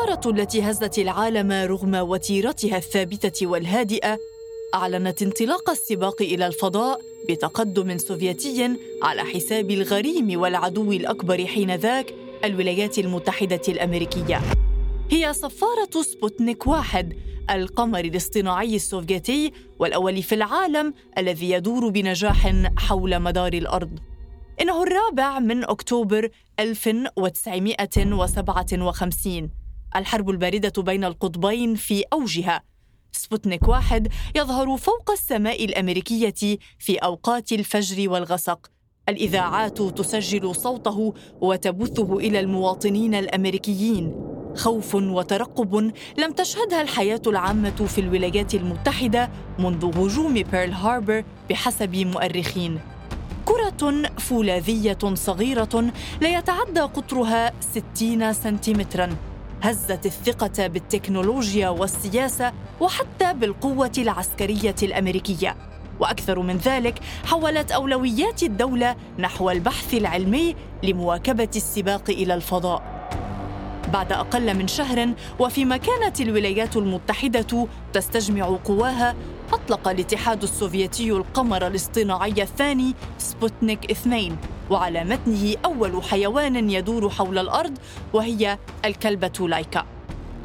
الصفارة التي هزت العالم رغم وتيرتها الثابتة والهادئة أعلنت انطلاق السباق إلى الفضاء بتقدم سوفيتي على حساب الغريم والعدو الأكبر حينذاك الولايات المتحدة الأمريكية. هي صفارة سبوتنيك واحد القمر الاصطناعي السوفيتي والأول في العالم الذي يدور بنجاح حول مدار الأرض. إنه الرابع من أكتوبر 1957 الحرب الباردة بين القطبين في أوجها. سبوتنيك واحد يظهر فوق السماء الأمريكية في أوقات الفجر والغسق. الإذاعات تسجل صوته وتبثه إلى المواطنين الأمريكيين. خوف وترقب لم تشهدها الحياة العامة في الولايات المتحدة منذ هجوم بيرل هاربر بحسب مؤرخين. كرة فولاذية صغيرة لا يتعدى قطرها 60 سنتيمتراً. هزت الثقة بالتكنولوجيا والسياسة وحتى بالقوة العسكرية الأمريكية. وأكثر من ذلك حولت أولويات الدولة نحو البحث العلمي لمواكبة السباق إلى الفضاء. بعد أقل من شهر وفيما كانت الولايات المتحدة تستجمع قواها أطلق الاتحاد السوفيتي القمر الاصطناعي الثاني سبوتنيك 2 وعلى متنه أول حيوان يدور حول الأرض وهي الكلبة لايكا.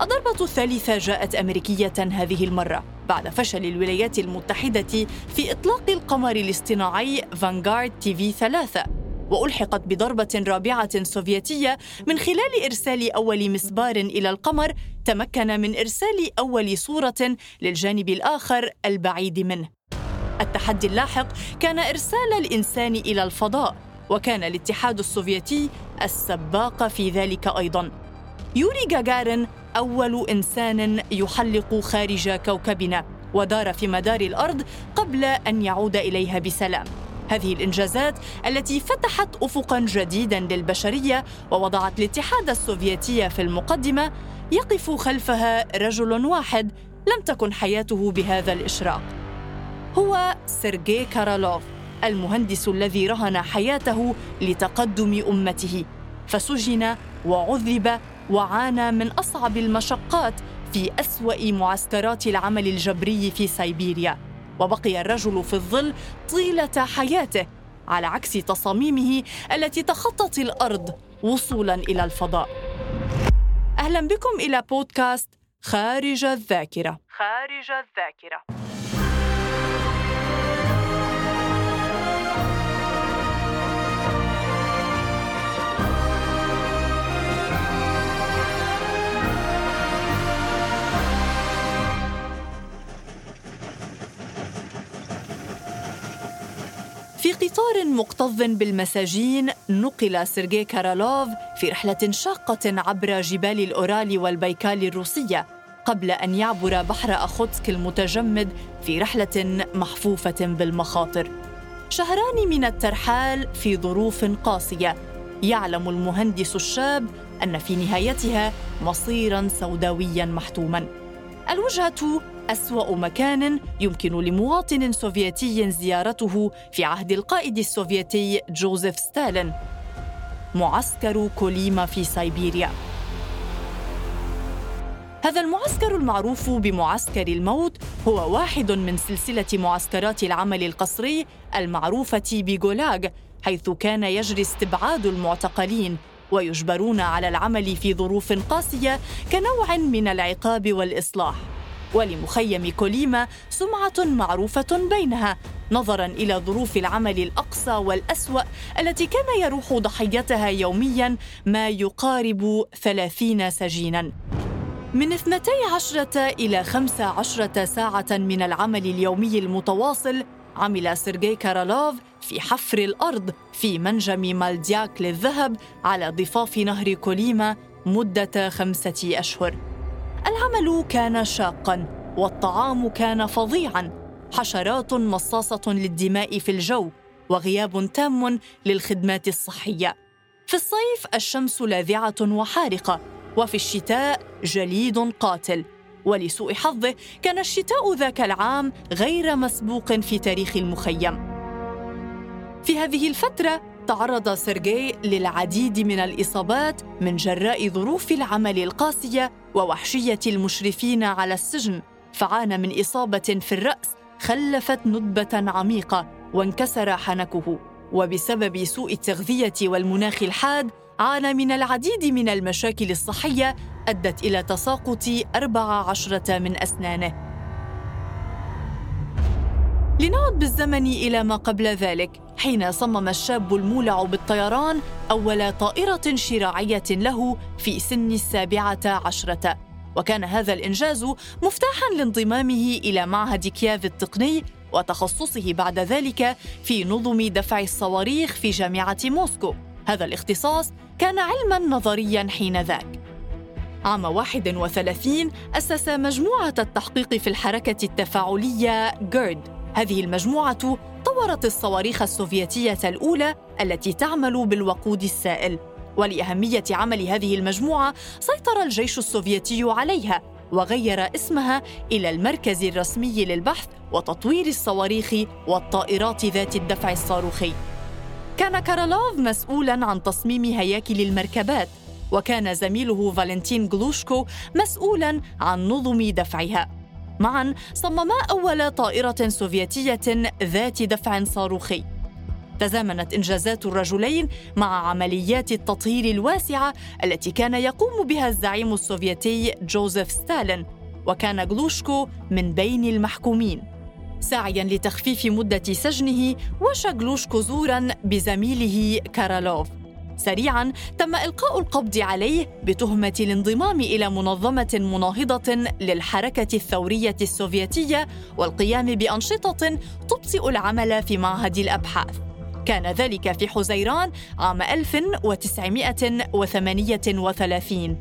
الضربة الثالثة جاءت أمريكية هذه المرة بعد فشل الولايات المتحدة في إطلاق القمر الاصطناعي فانغارد تي في 3 وألحقت بضربة رابعة سوفيتية من خلال إرسال أول مسبار إلى القمر تمكن من إرسال أول صورة للجانب الآخر البعيد منه. التحدي اللاحق كان إرسال الإنسان إلى الفضاء وكان الاتحاد السوفيتي السباق في ذلك أيضا. يوري جاجارين أول إنسان يحلق خارج كوكبنا ودار في مدار الأرض قبل أن يعود إليها بسلام. هذه الإنجازات التي فتحت افقا جديدا للبشرية ووضعت الاتحاد السوفيتي في المقدمة يقف خلفها رجل واحد لم تكن حياته بهذا الإشراق. هو سيرجي كارالوف. المهندس الذي رهن حياته لتقدم أمته. فسجن وعذب وعانى من أصعب المشقات في أسوأ معسكرات العمل الجبري في سيبيريا وبقي الرجل في الظل طيلة حياته على عكس تصاميمه التي تخطت الأرض وصولا إلى الفضاء. أهلا بكم إلى بودكاست خارج الذاكرة. خارج الذاكرة. في قطار مكتظ بالمساجين نقل سيرجي كارالوف في رحلة شاقة عبر جبال الأورال والبيكال الروسية قبل أن يعبر بحر أخوتسك المتجمد في رحلة محفوفة بالمخاطر. شهران من الترحال في ظروف قاسية. يعلم المهندس الشاب أن في نهايتها مصيرا سوداويا محتوما. الوجهة أسوأ مكان يمكن لمواطن سوفيتي زيارته في عهد القائد السوفيتي جوزيف ستالين. معسكر كوليما في سيبيريا هذا المعسكر المعروف بمعسكر الموت هو واحد من سلسلة معسكرات العمل القسري المعروفة بغولاغ حيث كان يجري استعباد المعتقلين ويجبرون على العمل في ظروف قاسية كنوع من العقاب والإصلاح. ولمخيم كوليما سمعة معروفة بينها نظرا إلى ظروف العمل الأقصى والأسوأ التي كان يروح ضحيتها يوميا ما يقارب ثلاثين سجينا. من 12 إلى 15 ساعة من العمل اليومي المتواصل عمل سيرجي كارالوف في حفر الأرض في منجم مالدياك للذهب على ضفاف نهر كوليما مدة خمسة أشهر. العمل كان شاقا والطعام كان فظيعا. حشرات مصاصة للدماء في الجو وغياب تام للخدمات الصحية. في الصيف الشمس لاذعة وحارقة وفي الشتاء جليد قاتل. ولسوء حظه كان الشتاء ذاك العام غير مسبوق في تاريخ المخيم. في هذه الفترة تعرض سيرجي للعديد من الإصابات من جراء ظروف العمل القاسية ووحشية المشرفين على السجن فعانى من إصابة في الرأس خلفت ندبة عميقة وانكسر حنكه. وبسبب سوء التغذية والمناخ الحاد عانى من العديد من المشاكل الصحية أدت إلى تساقط أربع عشرة من أسنانه. لنعد بالزمن إلى ما قبل ذلك حين صمم الشاب المولع بالطيران أول طائرة شراعية له في سن السابعة عشرة. وكان هذا الإنجاز مفتاحا لانضمامه إلى معهد كياف التقني وتخصصه بعد ذلك في نظم دفع الصواريخ في جامعة موسكو. هذا الاختصاص كان علما نظريا حينذاك عام 31 أسس مجموعة التحقيق في الحركة التفاعلية جيرد. هذه المجموعة طورت الصواريخ السوفيتية الأولى التي تعمل بالوقود السائل. ولأهمية عمل هذه المجموعة سيطر الجيش السوفيتي عليها وغير اسمها إلى المركز الرسمي للبحث وتطوير الصواريخ والطائرات ذات الدفع الصاروخي. كان كارالوف مسؤولا عن تصميم هياكل المركبات وكان زميله فالنتين غلوشكو مسؤولا عن نظم دفعها. معا صمما أول طائرة سوفيتية ذات دفع صاروخي. تزامنت إنجازات الرجلين مع عمليات التطهير الواسعة التي كان يقوم بها الزعيم السوفيتي جوزيف ستالين وكان غلوشكو من بين المحكومين. ساعيا لتخفيف مدة سجنه وشى غلوشكو زورا بزميله كارالوف. سريعا تم إلقاء القبض عليه بتهمة الانضمام إلى منظمة مناهضة للحركة الثورية السوفيتية والقيام بأنشطة تبطئ العمل في معهد الأبحاث. كان ذلك في حزيران عام 1938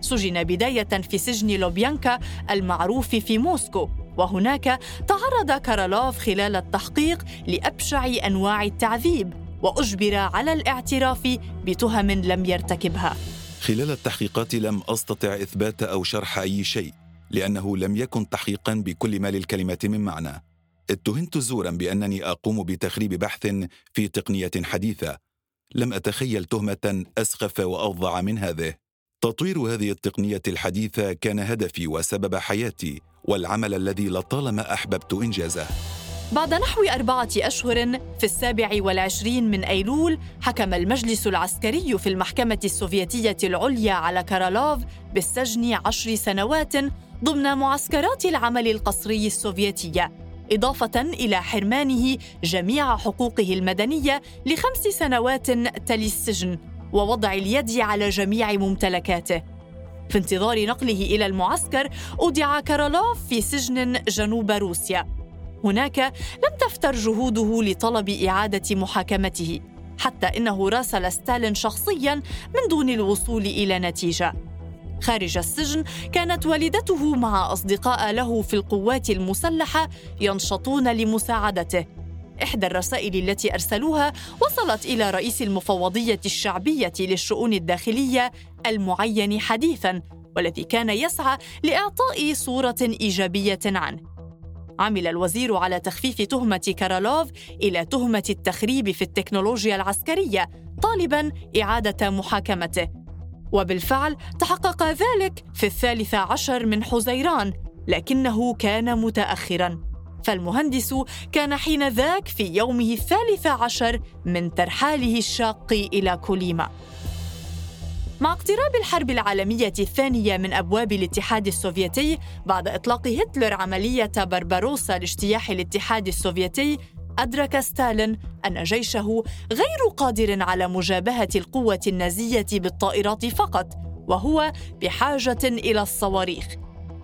سجن بداية في سجن لوبيانكا المعروف في موسكو. وهناك تعرض كارالوف خلال التحقيق لأبشع أنواع التعذيب. وأجبر على الاعتراف بتهم لم يرتكبها. خلال التحقيقات لم أستطع إثبات أو شرح أي شيء لأنه لم يكن تحقيقا بكل ما للكلمه من معنى. اتهمت زورا بأنني أقوم بتخريب بحث في تقنية حديثة. لم أتخيل تهمة أسخف وافظع من هذه. تطوير هذه التقنية الحديثة كان هدفي وسبب حياتي والعمل الذي لطالما أحببت إنجازه. بعد نحو أربعة أشهر في السابع والعشرين من أيلول حكم المجلس العسكري في المحكمة السوفيتية العليا على كارالوف بالسجن عشر سنوات ضمن معسكرات العمل القسري السوفيتية إضافة إلى حرمانه جميع حقوقه المدنية لخمس سنوات تلي السجن ووضع اليد على جميع ممتلكاته. في انتظار نقله إلى المعسكر أودع كارالوف في سجن جنوب روسيا. هناك لم تفتر جهوده لطلب إعادة محاكمته حتى إنه راسل ستالين شخصياً من دون الوصول إلى نتيجة. خارج السجن كانت والدته مع أصدقاء له في القوات المسلحة ينشطون لمساعدته. إحدى الرسائل التي أرسلوها وصلت إلى رئيس المفوضية الشعبية للشؤون الداخلية المعين حديثاً والذي كان يسعى لإعطاء صورة إيجابية عنه. عمل الوزير على تخفيف تهمة كارالوف إلى تهمة التخريب في التكنولوجيا العسكرية طالبا إعادة محاكمته. وبالفعل تحقق ذلك في الثالث عشر من حزيران لكنه كان متأخرا. فالمهندس كان حين ذاك في يومه الثالث عشر من ترحاله الشاق إلى كوليما. مع اقتراب الحرب العالمية الثانية من أبواب الاتحاد السوفيتي بعد إطلاق هتلر عملية بربروسا لاجتياح الاتحاد السوفيتي أدرك ستالين أن جيشه غير قادر على مجابهة القوة النازية بالطائرات فقط وهو بحاجة إلى الصواريخ.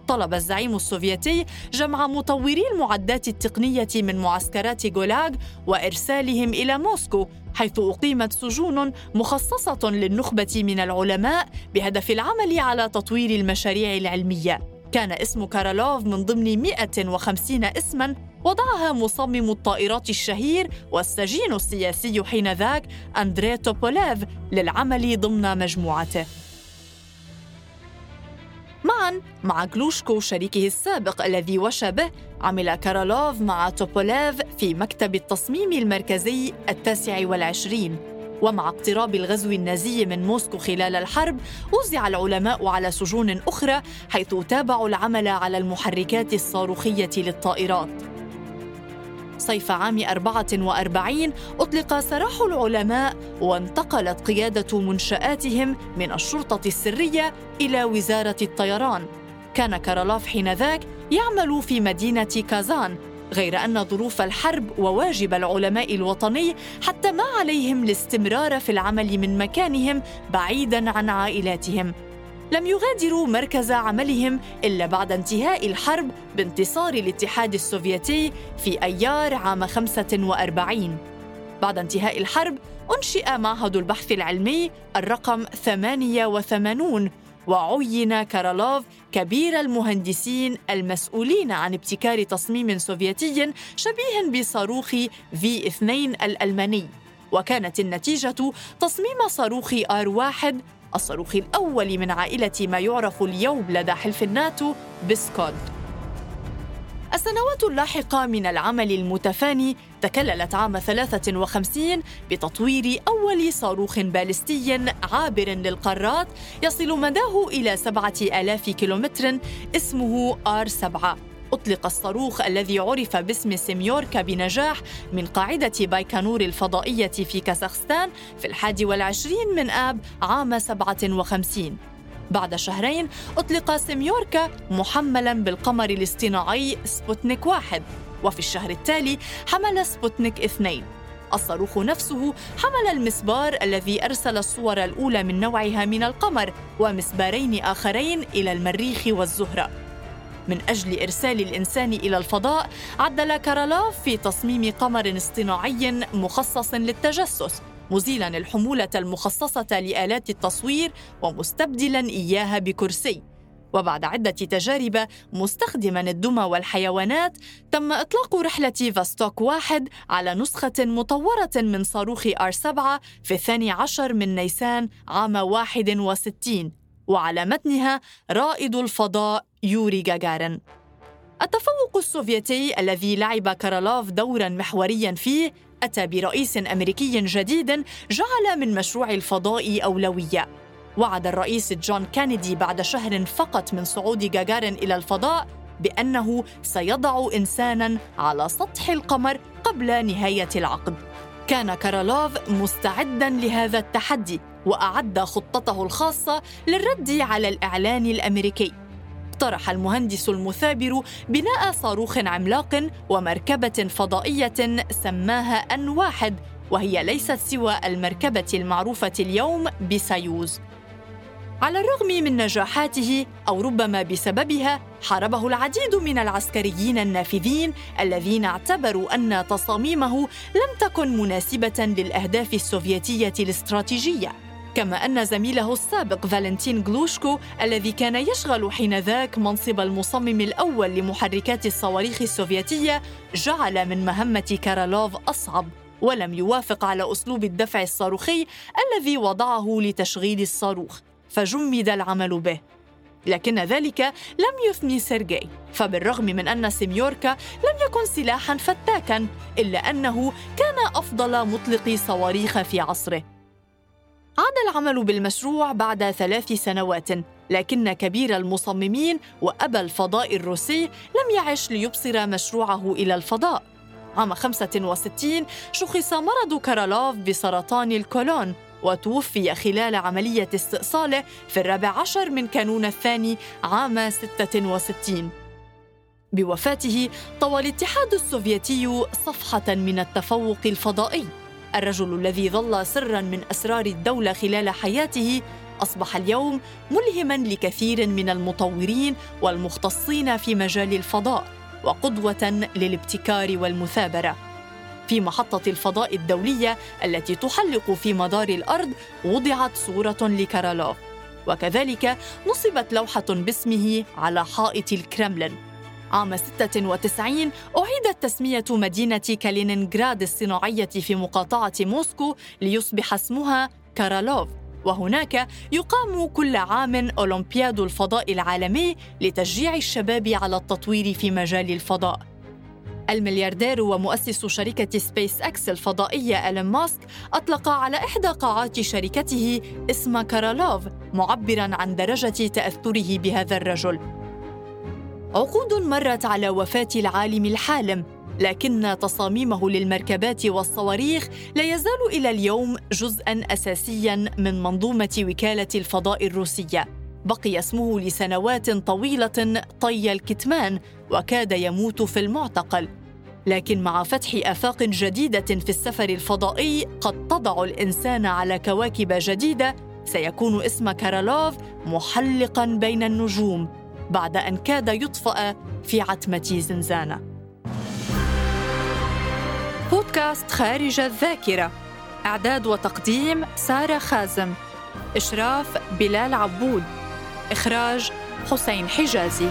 طلب الزعيم السوفيتي جمع مطوري المعدات التقنية من معسكرات غولاغ وإرسالهم إلى موسكو حيث أقيمت سجون مخصصة للنخبة من العلماء بهدف العمل على تطوير المشاريع العلمية. كان اسم كارالوف من ضمن 150 اسما وضعها مصمم الطائرات الشهير والسجين السياسي حينذاك أندري توبوليف للعمل ضمن مجموعته. معا مع غلوشكو شريكه السابق الذي وشى به عمل كارالوف مع توبوليف في مكتب التصميم المركزي التاسع والعشرين. ومع اقتراب الغزو النازي من موسكو خلال الحرب وزع العلماء على سجون أخرى حيث تابعوا العمل على المحركات الصاروخية للطائرات. صيف عام 44 أطلق سراح العلماء وانتقلت قيادة منشآتهم من الشرطة السرية إلى وزارة الطيران. كان كارلوف حينذاك يعمل في مدينة كازان غير أن ظروف الحرب وواجب العلماء الوطني حتى ما عليهم الاستمرار في العمل من مكانهم بعيداً عن عائلاتهم. لم يغادروا مركز عملهم إلا بعد انتهاء الحرب بانتصار الاتحاد السوفيتي في أيار عام 45 بعد انتهاء الحرب أنشئ معهد البحث العلمي الرقم 88 وعين كارالوف كبير المهندسين المسؤولين عن ابتكار تصميم سوفيتي شبيه بصاروخ في 2 الألماني. وكانت النتيجة تصميم صاروخ آر واحد الصاروخ الأول من عائلة ما يعرف اليوم لدى حلف الناتو بسكود السنوات اللاحقة من العمل المتفاني تكللت عام 53 بتطوير أول صاروخ باليستي عابر للقارات يصل مداه إلى 7000 كيلومتر اسمه آر-7 أطلق الصاروخ الذي عرف باسم سيميوركا بنجاح من قاعدة بايكانور الفضائية في كازاخستان في الحادي والعشرين من آب عام 57 بعد شهرين أطلق سيميوركا محملا بالقمر الاصطناعي سبوتنيك واحد وفي الشهر التالي حمل سبوتنيك اثنين. الصاروخ نفسه حمل المسبار الذي أرسل الصور الأولى من نوعها من القمر ومسبارين آخرين إلى المريخ والزهرة. من أجل إرسال الإنسان إلى الفضاء عدل كارالوف في تصميم قمر اصطناعي مخصص للتجسس مزيلا الحمولة المخصصة لآلات التصوير ومستبدلا إياها بكرسي. وبعد عدة تجارب مستخدما الدمى والحيوانات تم إطلاق رحلة فاستوك واحد على نسخة مطورة من صاروخ آر-7 في الثاني عشر من نيسان عام 61 وعلى متنها رائد الفضاء يوري جاجارين. التفوق السوفيتي الذي لعب كارالوف دورا محوريا فيه أتى برئيس أمريكي جديد جعل من مشروع الفضاء أولوية. وعد الرئيس جون كينيدي بعد شهر فقط من صعود جاجارين إلى الفضاء بأنه سيضع إنسانا على سطح القمر قبل نهاية العقد. كان كارالوف مستعدا لهذا التحدي وأعد خطته الخاصة للرد على الإعلان الأمريكي. اقترح المهندس المثابر بناء صاروخ عملاق ومركبة فضائية سماها أن واحد وهي ليست سوى المركبة المعروفة اليوم بسايوز على الرغم من نجاحاته أو ربما بسببها حاربه العديد من العسكريين النافذين الذين اعتبروا أن تصاميمه لم تكن مناسبة للأهداف السوفيتية الاستراتيجية. كما أن زميله السابق فالنتين غلوشكو الذي كان يشغل حينذاك منصب المصمم الأول لمحركات الصواريخ السوفيتية جعل من مهمة كارالوف أصعب ولم يوافق على أسلوب الدفع الصاروخي الذي وضعه لتشغيل الصاروخ فجمد العمل به. لكن ذلك لم يثني سيرجي فبالرغم من أن سيميوركا لم يكن سلاحا فتاكا إلا أنه كان أفضل مطلق صواريخ في عصره. عاد العمل بالمشروع بعد ثلاث سنوات لكن كبير المصممين وأبا الفضاء الروسي لم يعش ليبصر مشروعه إلى الفضاء. عام 65 شخص مرض كارالوف بسرطان الكولون وتوفي خلال عملية استئصاله في الرابع عشر من كانون الثاني عام 66 بوفاته طوى الاتحاد السوفيتي صفحة من التفوق الفضائي. الرجل الذي ظل سرا من أسرار الدولة خلال حياته أصبح اليوم ملهما لكثير من المطورين والمختصين في مجال الفضاء وقدوة للابتكار والمثابرة. في محطة الفضاء الدولية التي تحلق في مدار الأرض وضعت صورة لكارالوف. وكذلك نصبت لوحة باسمه على حائط الكرملين. عام 96 أعيدت تسمية مدينة كالينينغراد الصناعية في مقاطعة موسكو ليصبح اسمها كارالوف. وهناك يقام كل عام أولمبياد الفضاء العالمي لتشجيع الشباب على التطوير في مجال الفضاء. الملياردير ومؤسس شركة سبيس أكس الفضائية ألين ماسك أطلق على إحدى قاعات شركته اسم كارالوف معبراً عن درجة تأثره بهذا الرجل. عقود مرت على وفاة العالم الحالم لكن تصاميمه للمركبات والصواريخ لا يزال إلى اليوم جزءا اساسيا من منظومة وكالة الفضاء الروسية. بقي اسمه لسنوات طويلة طي الكتمان وكاد يموت في المعتقل. لكن مع فتح آفاق جديدة في السفر الفضائي قد تضع الإنسان على كواكب جديدة. سيكون اسم كارالوف محلقا بين النجوم. بعد أن كاد يطفا في عتمة زنزانة. بودكاست خارج الذاكرة. إعداد وتقديم سارة خازم. إشراف بلال عبود. إخراج حسين حجازي.